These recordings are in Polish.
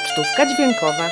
Pocztówka dźwiękowa.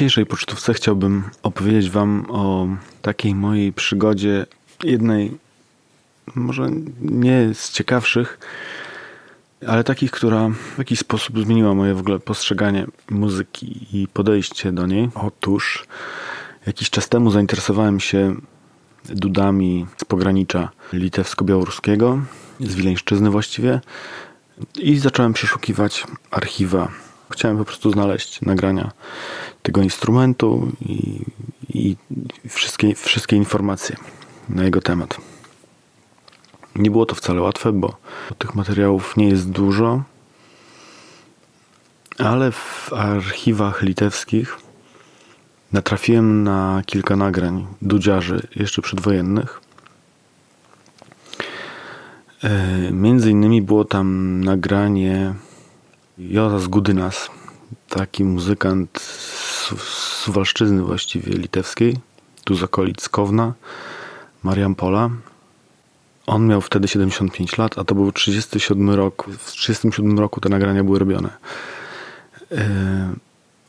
Dzisiejszej pocztówce chciałbym opowiedzieć Wam o takiej mojej przygodzie, jednej może nie z ciekawszych, ale takich, która w jakiś sposób zmieniła moje w ogóle postrzeganie muzyki i podejście do niej. Otóż jakiś czas temu zainteresowałem się dudami z pogranicza litewsko-białoruskiego, z Wileńszczyzny właściwie i zacząłem przeszukiwać archiwa. Chciałem po prostu znaleźć nagrania tego instrumentu i, i wszystkie, wszystkie informacje na jego temat. Nie było to wcale łatwe, bo tych materiałów nie jest dużo, ale w archiwach litewskich natrafiłem na kilka nagrań dudziarzy jeszcze przedwojennych. E, Między innymi było tam nagranie Jozas Gudynas, taki muzykant z Suwalszczyzny właściwie litewskiej, tu z okolic Kowna, Mariampola. On miał wtedy 75 lat, a to był 37 rok. W 37 roku te nagrania były robione. Yy,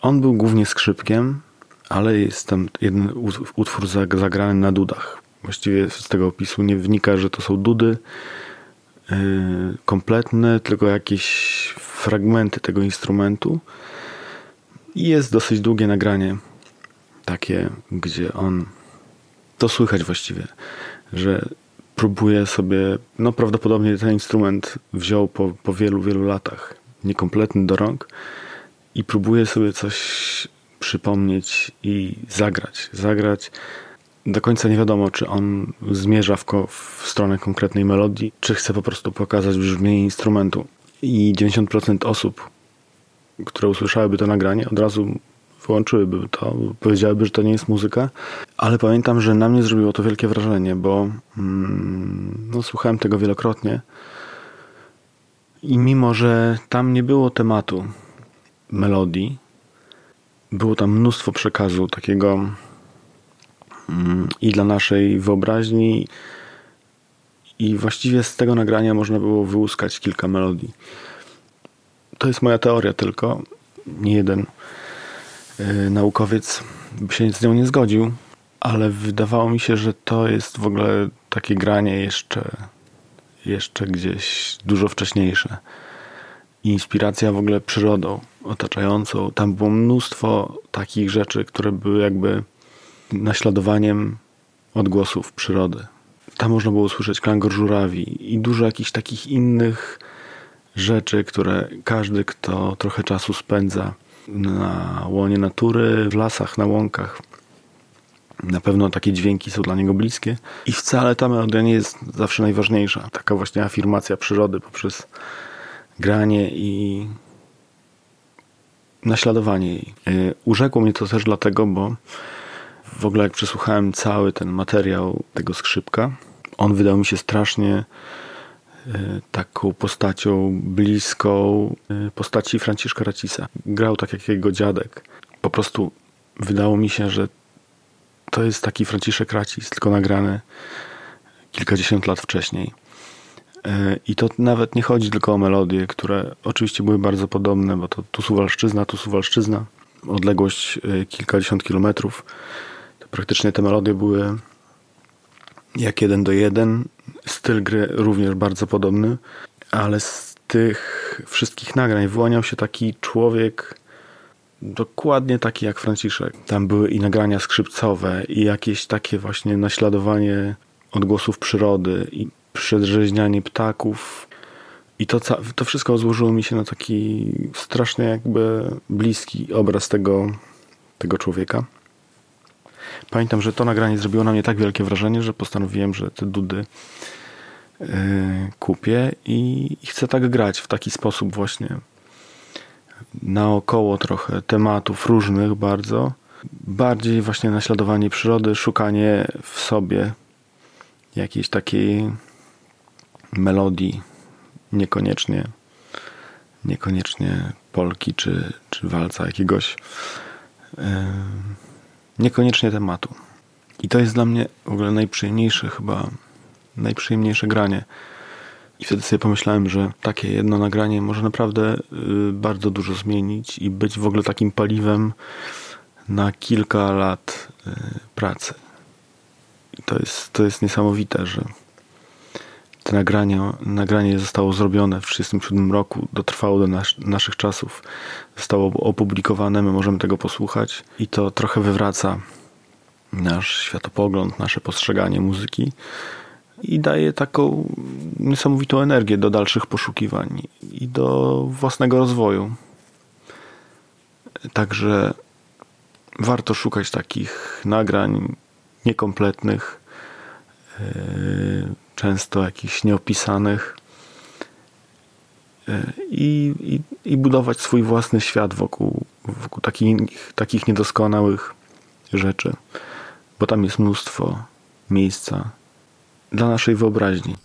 On był głównie skrzypkiem, ale jest tam jeden ut- utwór zag- zagrany na dudach. Właściwie z tego opisu nie wynika, że to są dudy yy, kompletne, tylko jakieś fragmenty tego instrumentu. I jest dosyć długie nagranie, takie, gdzie on. To słychać właściwie, że próbuje sobie. No, prawdopodobnie ten instrument wziął po, po wielu, wielu latach, niekompletny do rąk, i próbuje sobie coś przypomnieć i zagrać. Zagrać. Do końca nie wiadomo, czy on zmierza w, w stronę konkretnej melodii, czy chce po prostu pokazać brzmienie instrumentu. I 90% osób, które usłyszałyby to nagranie, od razu wyłączyłyby to, powiedziałyby, że to nie jest muzyka. Ale pamiętam, że na mnie zrobiło to wielkie wrażenie, bo mm, no, słuchałem tego wielokrotnie. I mimo, że tam nie było tematu melodii, było tam mnóstwo przekazu takiego mm, i dla naszej wyobraźni, i właściwie z tego nagrania można było wyłuskać kilka melodii. To jest moja teoria tylko. Nie jeden yy, naukowiec by się z nią nie zgodził, ale wydawało mi się, że to jest w ogóle takie granie jeszcze, jeszcze gdzieś dużo wcześniejsze. Inspiracja w ogóle przyrodą otaczającą. Tam było mnóstwo takich rzeczy, które były jakby naśladowaniem odgłosów przyrody. Tam można było usłyszeć klangor żurawi i dużo jakichś takich innych rzeczy, które każdy, kto trochę czasu spędza na łonie natury, w lasach, na łąkach, na pewno takie dźwięki są dla niego bliskie. I wcale ta melodia nie jest zawsze najważniejsza. Taka właśnie afirmacja przyrody poprzez granie i naśladowanie jej. Yy, Urzekło mnie to też dlatego, bo w ogóle jak przesłuchałem cały ten materiał tego skrzypka, on wydał mi się strasznie y, taką postacią bliską y, postaci Franciszka Racisa. Grał tak jak jego dziadek. Po prostu wydało mi się, że to jest taki Franciszek Racis, tylko nagrany kilkadziesiąt lat wcześniej. Y, I to nawet nie chodzi tylko o melodie, które oczywiście były bardzo podobne, bo to tu Suwalszczyzna, tu Suwalszczyzna, odległość kilkadziesiąt kilometrów. To praktycznie te melodie były jak jeden do jeden. Styl gry również bardzo podobny, ale z tych wszystkich nagrań wyłaniał się taki człowiek dokładnie taki jak Franciszek. Tam były i nagrania skrzypcowe i jakieś takie właśnie naśladowanie odgłosów przyrody i przedrzeźnianie ptaków. I to, to wszystko złożyło mi się na taki strasznie jakby bliski obraz tego, tego człowieka. Pamiętam, że to nagranie zrobiło na mnie tak wielkie wrażenie, że postanowiłem, że te dudy yy, kupię i, i chcę tak grać w taki sposób właśnie naokoło trochę tematów różnych bardzo. Bardziej właśnie naśladowanie przyrody, szukanie w sobie jakiejś takiej melodii, niekoniecznie niekoniecznie polki czy, czy walca jakiegoś yy, niekoniecznie tematu. I to jest dla mnie w ogóle najprzyjemniejsze chyba, najprzyjemniejsze granie. I wtedy sobie pomyślałem, że takie jedno nagranie może naprawdę yy, bardzo dużo zmienić i być w ogóle takim paliwem na kilka lat yy, pracy. I to jest, to jest niesamowite, że to nagranie, nagranie zostało zrobione w 1937 roku, dotrwało do nas, naszych czasów, zostało opublikowane, my możemy tego posłuchać i to trochę wywraca nasz światopogląd, nasze postrzeganie muzyki i daje taką niesamowitą energię do dalszych poszukiwań i do własnego rozwoju. Także warto szukać takich nagrań niekompletnych, yy, często jakichś nieopisanych e, i, i, i budować swój własny świat wokół, wokół takich, takich niedoskonałych rzeczy, bo tam jest mnóstwo miejsca dla naszej wyobraźni.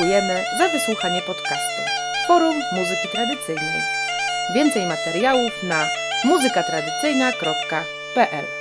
Dziękujemy za wysłuchanie podcastu Forum Muzyki Tradycyjnej. Więcej materiałów na muzykatradycyjna.pl